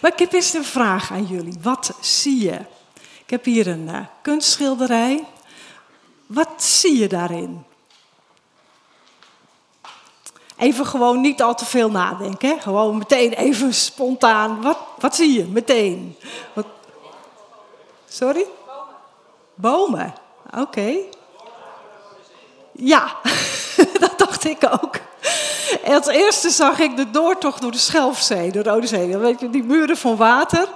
Maar ik heb eerst een vraag aan jullie. Wat zie je? Ik heb hier een uh, kunstschilderij. Wat zie je daarin? Even gewoon niet al te veel nadenken. Hè? Gewoon meteen even spontaan. Wat, wat zie je meteen? Wat... Sorry? Bomen. Oké. Okay. Ja, dat dacht ik ook. Als eerste zag ik de doortocht door de Schelfzee, de Rode Zee. weet je, die muren van water.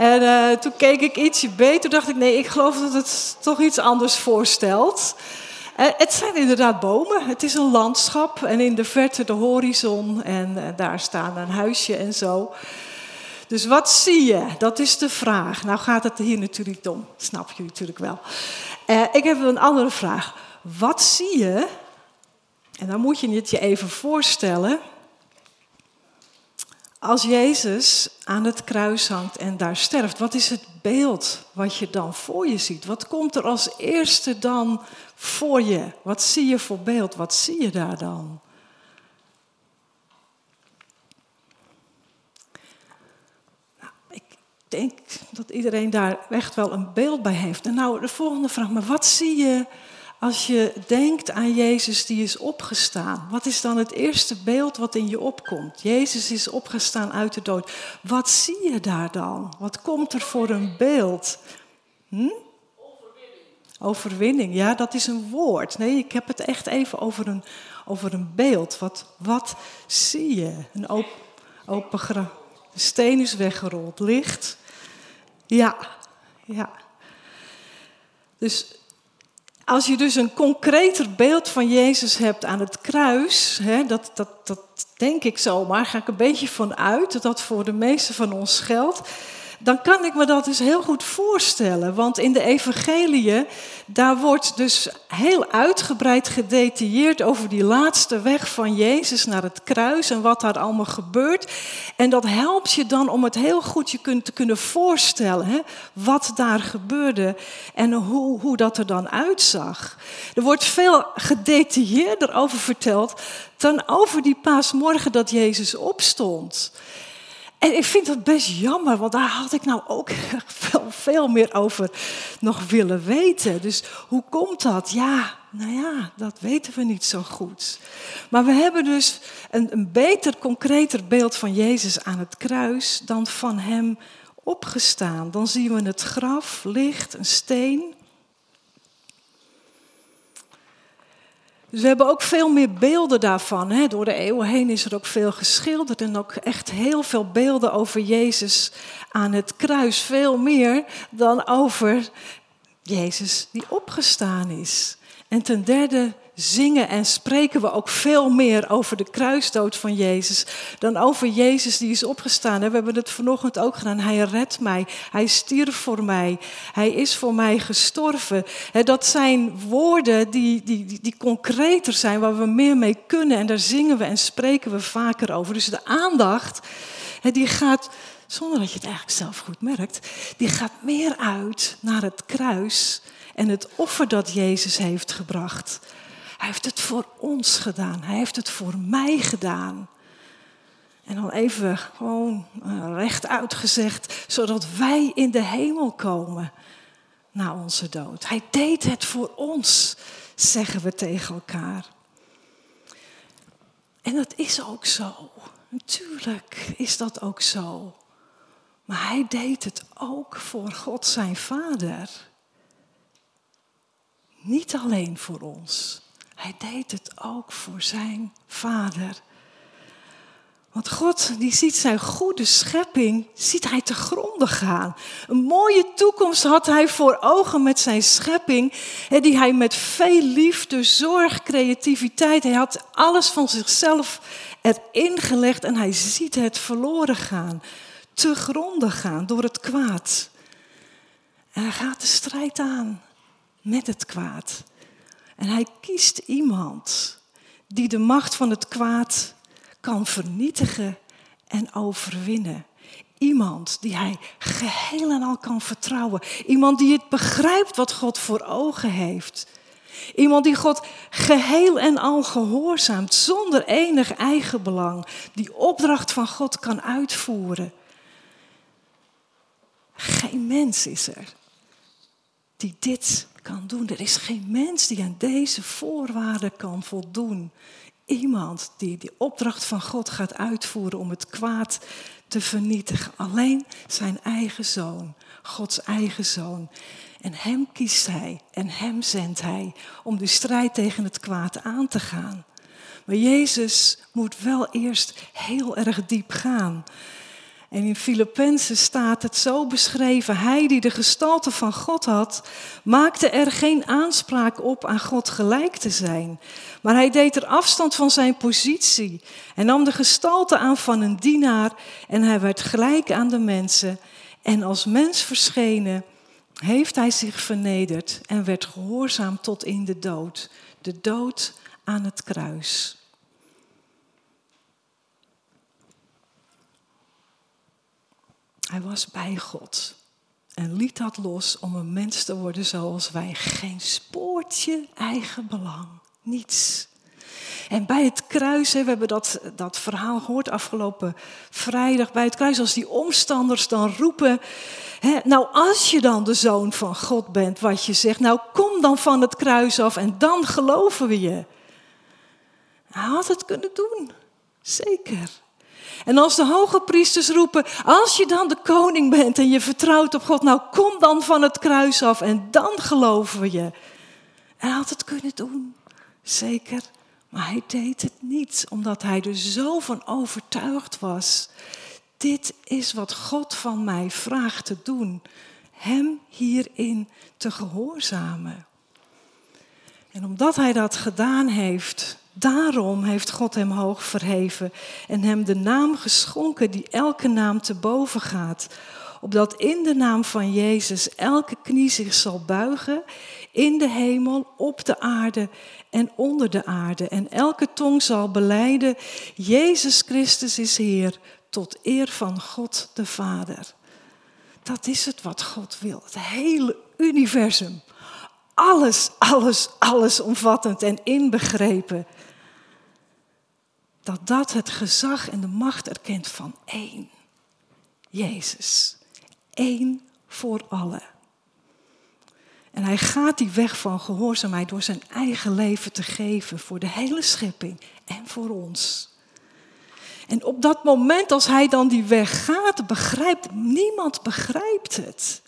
En uh, toen keek ik ietsje beter, dacht ik, nee, ik geloof dat het toch iets anders voorstelt. Uh, het zijn inderdaad bomen, het is een landschap en in de verte de horizon en uh, daar staan een huisje en zo. Dus wat zie je? Dat is de vraag. Nou gaat het hier natuurlijk om, snap je natuurlijk wel. ik heb een andere vraag. Wat zie je? En dan moet je het je even voorstellen als Jezus aan het kruis hangt en daar sterft, wat is het beeld wat je dan voor je ziet? Wat komt er als eerste dan voor je? Wat zie je voor beeld? Wat zie je daar dan? Nou, ik denk dat iedereen daar echt wel een beeld bij heeft. En nou, de volgende vraag, maar wat zie je als je denkt aan Jezus die is opgestaan, wat is dan het eerste beeld wat in je opkomt? Jezus is opgestaan uit de dood. Wat zie je daar dan? Wat komt er voor een beeld? Hm? Overwinning. Overwinning, ja, dat is een woord. Nee, ik heb het echt even over een, over een beeld. Wat, wat zie je? Een op, open graf. De steen is weggerold, licht. Ja, ja. Dus als je dus een concreter beeld van Jezus hebt aan het kruis, hè, dat, dat, dat denk ik zomaar, ga ik een beetje van uit dat dat voor de meeste van ons geldt dan kan ik me dat dus heel goed voorstellen. Want in de evangeliën, daar wordt dus heel uitgebreid gedetailleerd over die laatste weg van Jezus naar het kruis en wat daar allemaal gebeurt. En dat helpt je dan om het heel goed je te kunnen voorstellen, hè, wat daar gebeurde en hoe, hoe dat er dan uitzag. Er wordt veel gedetailleerder over verteld dan over die paasmorgen dat Jezus opstond. En ik vind dat best jammer, want daar had ik nou ook veel, veel meer over nog willen weten. Dus hoe komt dat? Ja, nou ja, dat weten we niet zo goed. Maar we hebben dus een, een beter, concreter beeld van Jezus aan het kruis dan van Hem opgestaan. Dan zien we het graf, licht, een steen. Dus we hebben ook veel meer beelden daarvan. Hè. Door de eeuwen heen is er ook veel geschilderd en ook echt heel veel beelden over Jezus aan het kruis. Veel meer dan over Jezus die opgestaan is. En ten derde zingen en spreken we ook veel meer over de kruisdood van Jezus dan over Jezus die is opgestaan. We hebben het vanochtend ook gedaan. Hij redt mij. Hij stierf voor mij. Hij is voor mij gestorven. Dat zijn woorden die, die, die concreter zijn, waar we meer mee kunnen. En daar zingen we en spreken we vaker over. Dus de aandacht, die gaat zonder dat je het eigenlijk zelf goed merkt, die gaat meer uit naar het kruis en het offer dat Jezus heeft gebracht. Hij heeft het voor ons gedaan. Hij heeft het voor mij gedaan. En dan even gewoon uh, rechtuit gezegd, zodat wij in de hemel komen na onze dood. Hij deed het voor ons, zeggen we tegen elkaar. En dat is ook zo. Natuurlijk is dat ook zo. Maar hij deed het ook voor God zijn Vader. Niet alleen voor ons. Hij deed het ook voor zijn vader. Want God die ziet zijn goede schepping, ziet hij te gronden gaan. Een mooie toekomst had hij voor ogen met zijn schepping, die hij met veel liefde, zorg, creativiteit, hij had alles van zichzelf erin gelegd en hij ziet het verloren gaan, te gronden gaan door het kwaad. En hij gaat de strijd aan met het kwaad. En hij kiest iemand die de macht van het kwaad kan vernietigen en overwinnen. Iemand die hij geheel en al kan vertrouwen. Iemand die het begrijpt wat God voor ogen heeft. Iemand die God geheel en al gehoorzaamt, zonder enig eigen belang. Die opdracht van God kan uitvoeren. Geen mens is er die dit kan doen. Er is geen mens die aan deze voorwaarden kan voldoen. Iemand die die opdracht van God gaat uitvoeren om het kwaad te vernietigen. Alleen zijn eigen zoon, Gods eigen zoon. En hem kiest hij en hem zendt hij om de strijd tegen het kwaad aan te gaan. Maar Jezus moet wel eerst heel erg diep gaan. En in Filippenzen staat het zo beschreven: Hij die de gestalte van God had, maakte er geen aanspraak op aan God gelijk te zijn. Maar hij deed er afstand van zijn positie en nam de gestalte aan van een dienaar en hij werd gelijk aan de mensen. En als mens verschenen, heeft hij zich vernederd en werd gehoorzaam tot in de dood. De dood aan het kruis. Hij was bij God en liet dat los om een mens te worden zoals wij. Geen spoortje eigen belang, niets. En bij het kruis, we hebben dat, dat verhaal gehoord afgelopen vrijdag, bij het kruis, als die omstanders dan roepen, hè, nou als je dan de zoon van God bent, wat je zegt, nou kom dan van het kruis af en dan geloven we je. Hij had het kunnen doen, zeker. En als de hoge priesters roepen, als je dan de koning bent en je vertrouwt op God, nou kom dan van het kruis af en dan geloven we je. Hij had het kunnen doen, zeker. Maar hij deed het niet, omdat hij er zo van overtuigd was. Dit is wat God van mij vraagt te doen. Hem hierin te gehoorzamen. En omdat hij dat gedaan heeft, daarom heeft God hem hoog verheven en hem de naam geschonken die elke naam te boven gaat. Opdat in de naam van Jezus elke knie zich zal buigen in de hemel, op de aarde en onder de aarde. En elke tong zal beleiden, Jezus Christus is Heer, tot eer van God de Vader. Dat is het wat God wil, het hele universum. Alles, alles, alles omvattend en inbegrepen. Dat dat het gezag en de macht erkent van één. Jezus. Eén voor allen. En hij gaat die weg van gehoorzaamheid door zijn eigen leven te geven voor de hele schepping en voor ons. En op dat moment, als hij dan die weg gaat, begrijpt niemand begrijpt het.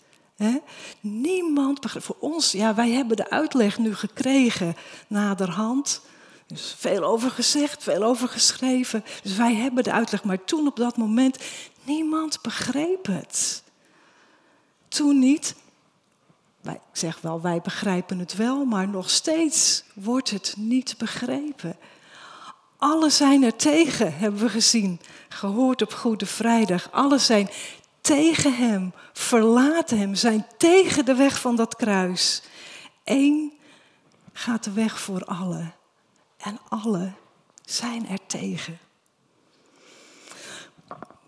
Niemand begrijpt. Voor ons, ja, wij hebben de uitleg nu gekregen naderhand. Veel over gezegd, veel over geschreven. Dus wij hebben de uitleg. Maar toen op dat moment, niemand begreep het. Toen niet, wij, ik zeg wel, wij begrijpen het wel, maar nog steeds wordt het niet begrepen. Alle zijn er tegen, hebben we gezien, gehoord op Goede Vrijdag. Alle zijn tegen hem, verlaten hem, zijn tegen de weg van dat kruis. Eén gaat de weg voor allen en alle zijn er tegen.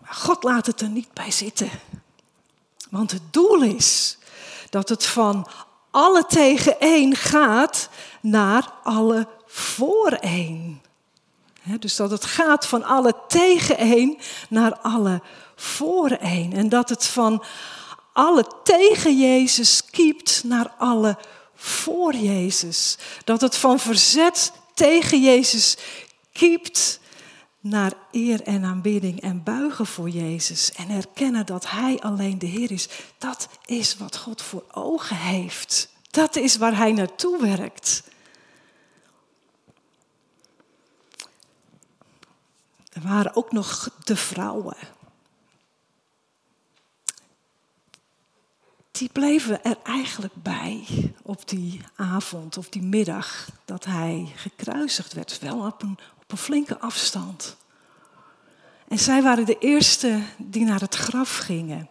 God laat het er niet bij zitten. Want het doel is dat het van alle tegen één gaat naar alle voor één. dus dat het gaat van alle tegen één naar alle voor één. En dat het van alle tegen Jezus kiept naar alle voor Jezus. Dat het van verzet tegen Jezus kiept naar eer en aanbidding en buigen voor Jezus en erkennen dat Hij alleen de Heer is. Dat is wat God voor ogen heeft. Dat is waar Hij naartoe werkt. Er waren ook nog de vrouwen. Die bleven er eigenlijk bij op die avond of die middag dat hij gekruisigd werd. Wel op een, op een flinke afstand. En zij waren de eerste die naar het graf gingen.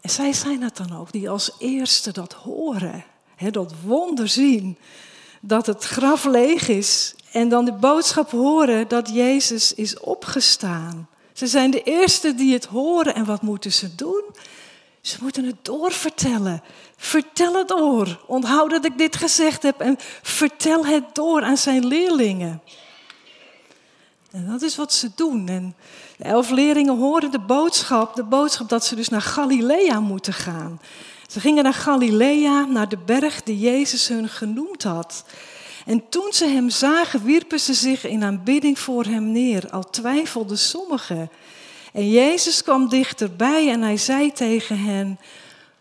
En zij zijn het dan ook, die als eerste dat horen, hè, dat wonder zien, dat het graf leeg is. En dan de boodschap horen dat Jezus is opgestaan. Ze zijn de eerste die het horen en wat moeten ze doen? Ze moeten het doorvertellen. Vertel het door. Onthoud dat ik dit gezegd heb en vertel het door aan zijn leerlingen. En dat is wat ze doen. En de elf leerlingen horen de boodschap, de boodschap dat ze dus naar Galilea moeten gaan. Ze gingen naar Galilea, naar de berg die Jezus hun genoemd had. En toen ze hem zagen, wierpen ze zich in aanbidding voor hem neer, al twijfelden sommigen. En Jezus kwam dichterbij en hij zei tegen hen: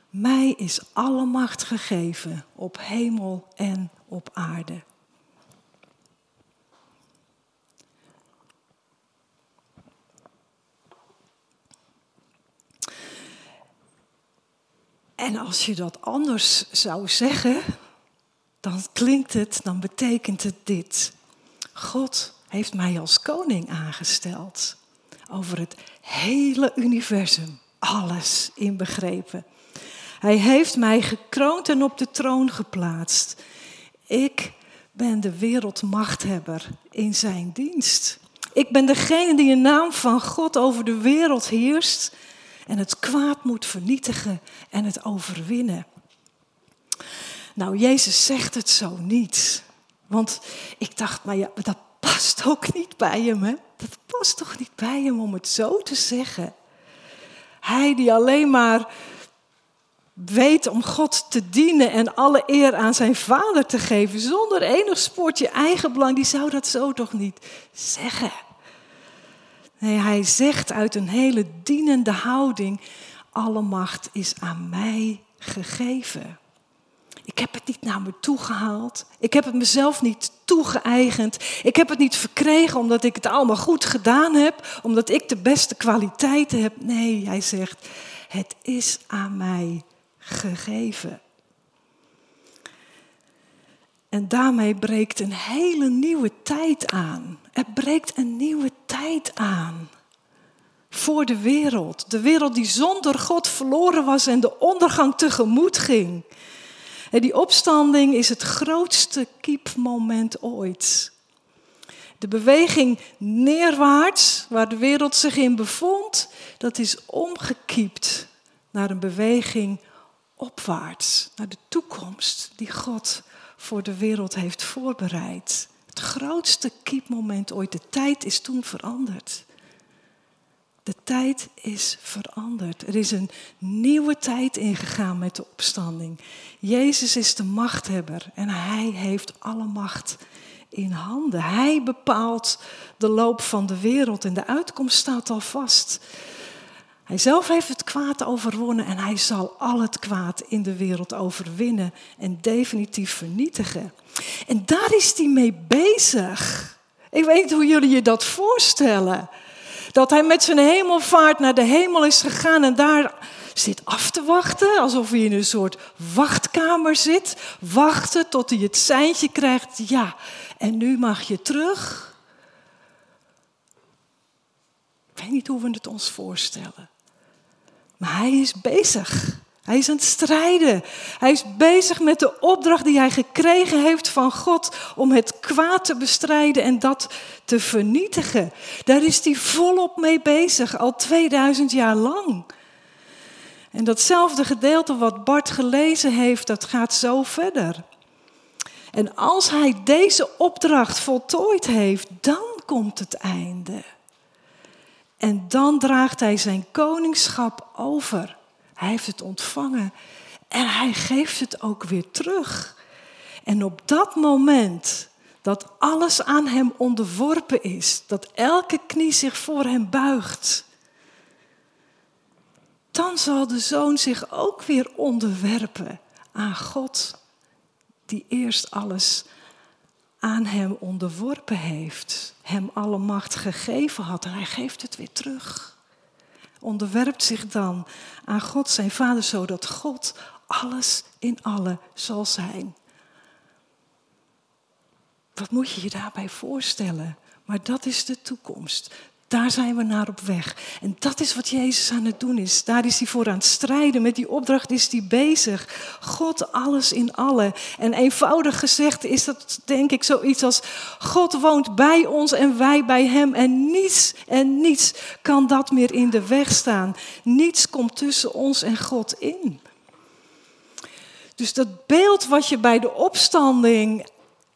Mij is alle macht gegeven op hemel en op aarde. En als je dat anders zou zeggen, dan klinkt het, dan betekent het dit. God heeft mij als koning aangesteld. Over het hele universum, alles inbegrepen. Hij heeft mij gekroond en op de troon geplaatst. Ik ben de wereldmachthebber in zijn dienst. Ik ben degene die in naam van God over de wereld heerst en het kwaad moet vernietigen en het overwinnen. Nou, Jezus zegt het zo niet. Want ik dacht, maar ja, dat past ook niet bij hem. Hè? Dat past toch niet bij hem om het zo te zeggen. Hij die alleen maar weet om God te dienen en alle eer aan zijn vader te geven, zonder enig spoortje eigenbelang, die zou dat zo toch niet zeggen. Nee, hij zegt uit een hele dienende houding, alle macht is aan mij gegeven. Ik heb het niet naar me toe gehaald. Ik heb het mezelf niet toegeëigend. Ik heb het niet verkregen omdat ik het allemaal goed gedaan heb, omdat ik de beste kwaliteiten heb. Nee, hij zegt, het is aan mij gegeven. En daarmee breekt een hele nieuwe tijd aan. Er breekt een nieuwe tijd aan voor de wereld. De wereld die zonder God verloren was en de ondergang tegemoet ging. Die opstanding is het grootste kiepmoment ooit. De beweging neerwaarts, waar de wereld zich in bevond, dat is omgekiept naar een beweging opwaarts, naar de toekomst die God voor de wereld heeft voorbereid. Het grootste kiepmoment ooit. De tijd is toen veranderd. De tijd is veranderd. Er is een nieuwe tijd ingegaan met de opstanding. Jezus is de machthebber en hij heeft alle macht in handen. Hij bepaalt de loop van de wereld en de uitkomst staat al vast. Hij zelf heeft het kwaad overwonnen en hij zal al het kwaad in de wereld overwinnen en definitief vernietigen. En daar is hij mee bezig. Ik weet niet hoe jullie je dat voorstellen. Dat hij met zijn hemelvaart naar de hemel is gegaan en daar zit af te wachten, alsof hij in een soort wachtkamer zit. Wachten tot hij het seintje krijgt. Ja, en nu mag je terug. Ik weet niet hoe we het ons voorstellen. Maar hij is bezig. Hij is aan het strijden. Hij is bezig met de opdracht die hij gekregen heeft van God om het kwaad te bestrijden en dat te vernietigen. Daar is hij volop mee bezig, al 2000 jaar lang. En datzelfde gedeelte wat Bart gelezen heeft, dat gaat zo verder. En als hij deze opdracht voltooid heeft, dan komt het einde. En dan draagt hij zijn koningschap over. Hij heeft het ontvangen en hij geeft het ook weer terug. En op dat moment dat alles aan hem onderworpen is, dat elke knie zich voor hem buigt, dan zal de zoon zich ook weer onderwerpen aan God, die eerst alles aan hem onderworpen heeft, hem alle macht gegeven had en hij geeft het weer terug. Onderwerpt zich dan aan God, zijn vader, zodat God alles in alle zal zijn. Wat moet je je daarbij voorstellen? Maar dat is de toekomst. Daar zijn we naar op weg. En dat is wat Jezus aan het doen is. Daar is hij voor aan het strijden. Met die opdracht is hij bezig. God alles in alle. En eenvoudig gezegd is dat denk ik zoiets als God woont bij ons en wij bij hem. En niets en niets kan dat meer in de weg staan. Niets komt tussen ons en God in. Dus dat beeld wat je bij de opstanding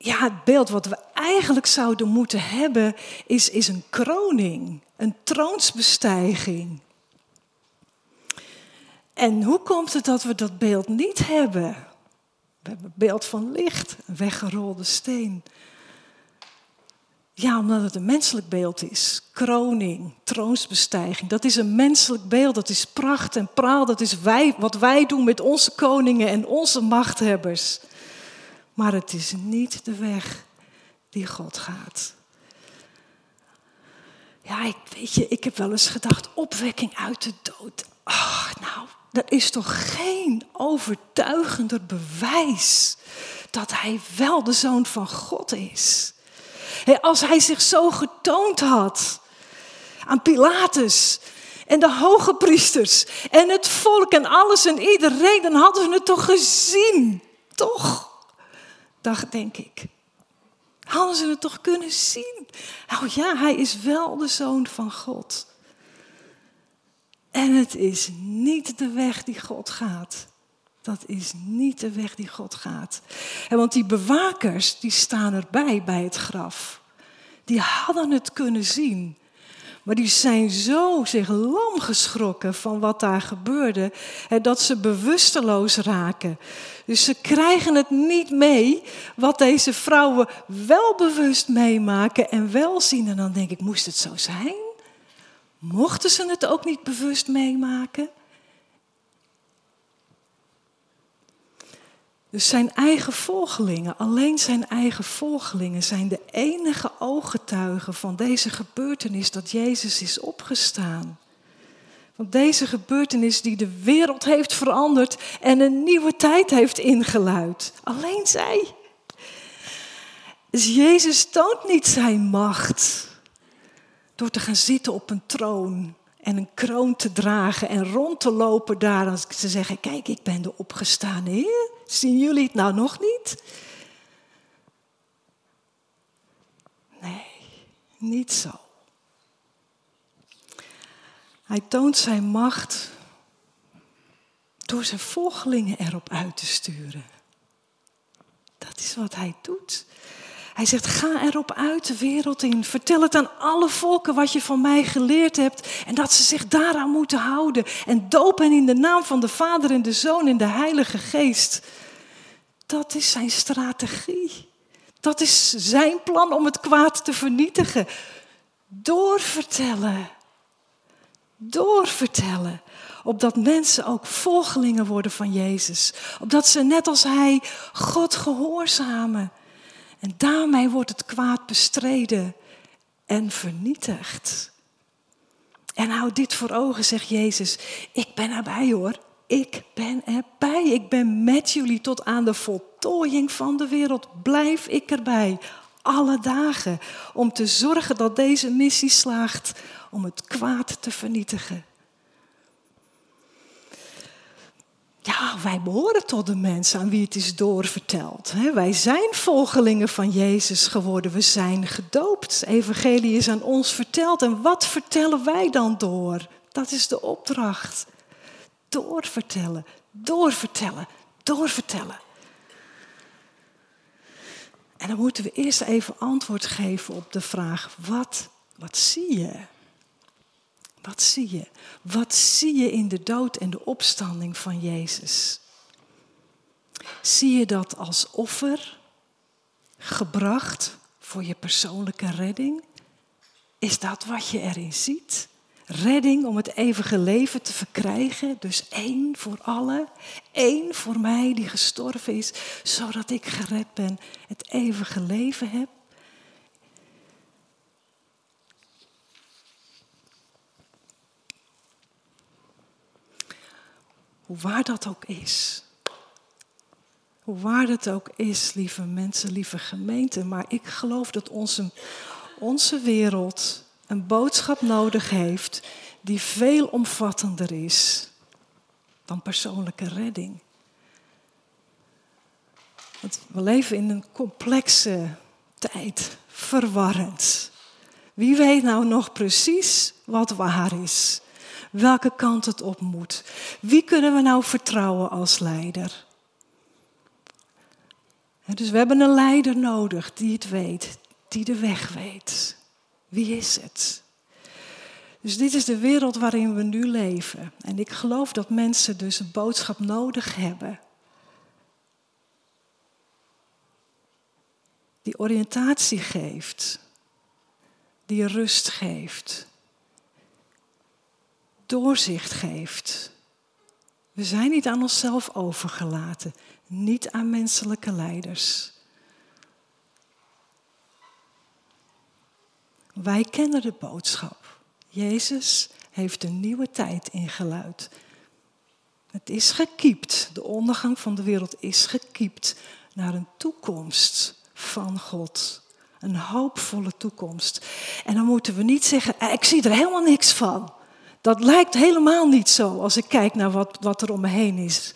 ja, het beeld wat we eigenlijk zouden moeten hebben, is, is een kroning, een troonsbestijging. En hoe komt het dat we dat beeld niet hebben? We hebben een beeld van licht, een weggerolde steen. Ja, omdat het een menselijk beeld is. Kroning, troonsbestijging. Dat is een menselijk beeld. Dat is pracht en praal. Dat is wij, wat wij doen met onze koningen en onze machthebbers. Maar het is niet de weg die God gaat. Ja, ik, weet je, ik heb wel eens gedacht, opwekking uit de dood. Ach, nou, dat is toch geen overtuigender bewijs dat hij wel de zoon van God is. Als hij zich zo getoond had aan Pilatus en de hoge priesters en het volk en alles en iedereen, dan hadden ze het toch gezien, toch? Dacht denk ik. Hadden ze het toch kunnen zien? Nou ja, hij is wel de zoon van God. En het is niet de weg die God gaat. Dat is niet de weg die God gaat. En want die bewakers, die staan erbij bij het graf. Die hadden het kunnen zien. Maar die zijn zo zich lam geschrokken van wat daar gebeurde, dat ze bewusteloos raken. Dus ze krijgen het niet mee wat deze vrouwen wel bewust meemaken en wel zien. En dan denk ik, moest het zo zijn? Mochten ze het ook niet bewust meemaken? Dus zijn eigen volgelingen, alleen zijn eigen volgelingen, zijn de enige ooggetuigen van deze gebeurtenis dat Jezus is opgestaan. Want deze gebeurtenis die de wereld heeft veranderd en een nieuwe tijd heeft ingeluid. Alleen zij. Dus Jezus toont niet zijn macht door te gaan zitten op een troon en een kroon te dragen en rond te lopen daar als ze zeggen, kijk, ik ben de opgestane Heer. Zien jullie het nou nog niet? Nee, niet zo. Hij toont zijn macht door zijn volgelingen erop uit te sturen. Dat is wat hij doet. Hij zegt: Ga erop uit de wereld in. Vertel het aan alle volken wat je van mij geleerd hebt. En dat ze zich daaraan moeten houden. En doop hen in de naam van de Vader en de Zoon en de Heilige Geest. Dat is zijn strategie. Dat is zijn plan om het kwaad te vernietigen. Doorvertellen. Doorvertellen. Opdat mensen ook volgelingen worden van Jezus. Opdat ze net als hij God gehoorzamen. En daarmee wordt het kwaad bestreden en vernietigd. En houd dit voor ogen, zegt Jezus. Ik ben erbij hoor. Ik ben erbij. Ik ben met jullie tot aan de voltooiing van de wereld. Blijf ik erbij. Alle dagen. Om te zorgen dat deze missie slaagt om het kwaad te vernietigen. Ja, wij behoren tot de mensen aan wie het is doorverteld. Wij zijn volgelingen van Jezus geworden. We zijn gedoopt. Evangelie is aan ons verteld. En wat vertellen wij dan door? Dat is de opdracht. Doorvertellen, doorvertellen, doorvertellen. En dan moeten we eerst even antwoord geven op de vraag: wat, wat zie je? Wat zie je? Wat zie je in de dood en de opstanding van Jezus? Zie je dat als offer gebracht voor je persoonlijke redding? Is dat wat je erin ziet? Redding om het eeuwige leven te verkrijgen. Dus één voor allen. één voor mij die gestorven is, zodat ik gered ben, het eeuwige leven heb. Hoe waar dat ook is. Hoe waar dat ook is, lieve mensen, lieve gemeente. Maar ik geloof dat onze, onze wereld een boodschap nodig heeft die veel omvattender is dan persoonlijke redding. We leven in een complexe tijd, verwarrend. Wie weet nou nog precies wat waar is? Welke kant het op moet. Wie kunnen we nou vertrouwen als leider? Dus we hebben een leider nodig die het weet, die de weg weet. Wie is het? Dus dit is de wereld waarin we nu leven. En ik geloof dat mensen dus een boodschap nodig hebben. Die oriëntatie geeft. Die rust geeft. Doorzicht geeft. We zijn niet aan onszelf overgelaten. Niet aan menselijke leiders. Wij kennen de boodschap. Jezus heeft een nieuwe tijd ingeluid. Het is gekiept. De ondergang van de wereld is gekiept naar een toekomst van God. Een hoopvolle toekomst. En dan moeten we niet zeggen, eh, ik zie er helemaal niks van. Dat lijkt helemaal niet zo als ik kijk naar wat, wat er om me heen is.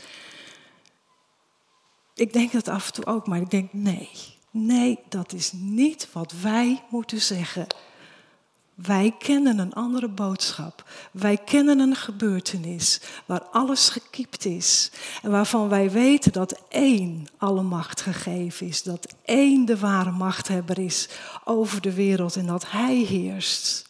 Ik denk dat af en toe ook, maar ik denk nee. Nee, dat is niet wat wij moeten zeggen. Wij kennen een andere boodschap. Wij kennen een gebeurtenis waar alles gekiept is. En waarvan wij weten dat één alle macht gegeven is. Dat één de ware machthebber is over de wereld en dat Hij heerst.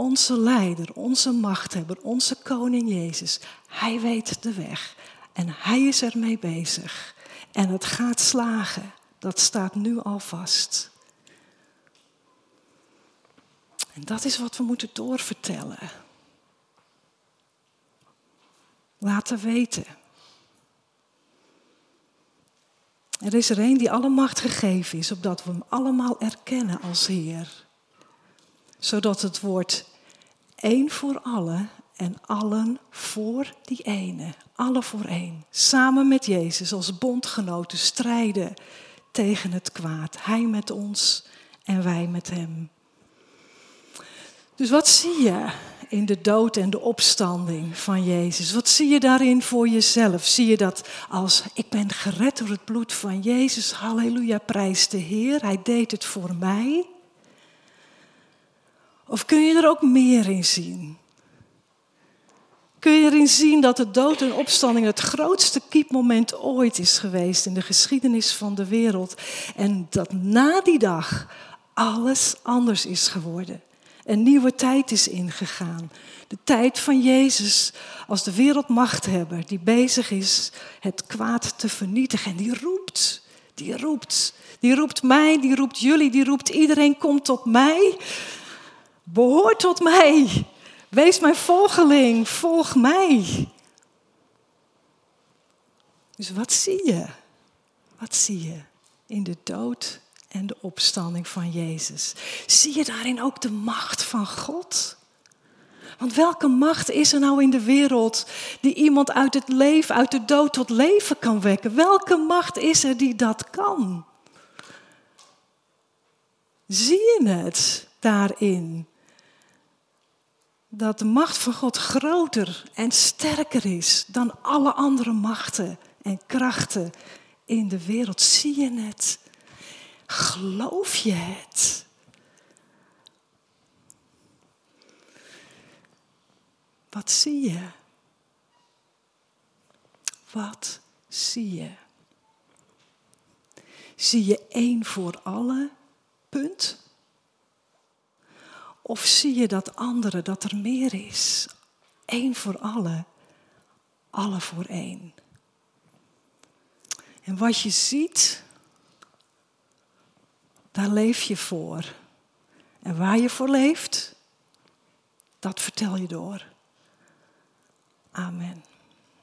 Onze leider, onze machthebber, onze koning Jezus. Hij weet de weg en Hij is ermee bezig. En het gaat slagen. Dat staat nu al vast. En dat is wat we moeten doorvertellen. Laten weten. Er is er een die alle macht gegeven is, opdat we hem allemaal erkennen als Heer. Zodat het woord één voor allen en allen voor die ene. Alle voor één. Samen met Jezus als bondgenoten strijden tegen het kwaad. Hij met ons en wij met hem. Dus wat zie je in de dood en de opstanding van Jezus? Wat zie je daarin voor jezelf? Zie je dat als ik ben gered door het bloed van Jezus, halleluja, prijs de Heer, Hij deed het voor mij? Of kun je er ook meer in zien? Kun je erin zien dat de dood en opstanding het grootste kiepmoment ooit is geweest in de geschiedenis van de wereld? En dat na die dag alles anders is geworden. Een nieuwe tijd is ingegaan. De tijd van Jezus als de wereldmachthebber die bezig is het kwaad te vernietigen. En die roept, die roept, die roept mij, die roept jullie, die roept iedereen komt tot mij. Behoor tot mij. Wees mijn volgeling, volg mij. Dus wat zie je? Wat zie je in de dood en de opstanding van Jezus. Zie je daarin ook de macht van God? Want welke macht is er nou in de wereld die iemand uit het leven, uit de dood tot leven kan wekken? Welke macht is er die dat kan? Zie je het daarin? Dat de macht van God groter en sterker is dan alle andere machten en krachten in de wereld. Zie je het? Geloof je het? Wat zie je? Wat zie je? Zie je één voor alle, punt? Of zie je dat andere, dat er meer is? Eén voor alle, alle voor één. En wat je ziet, daar leef je voor. En waar je voor leeft, dat vertel je door. Amen.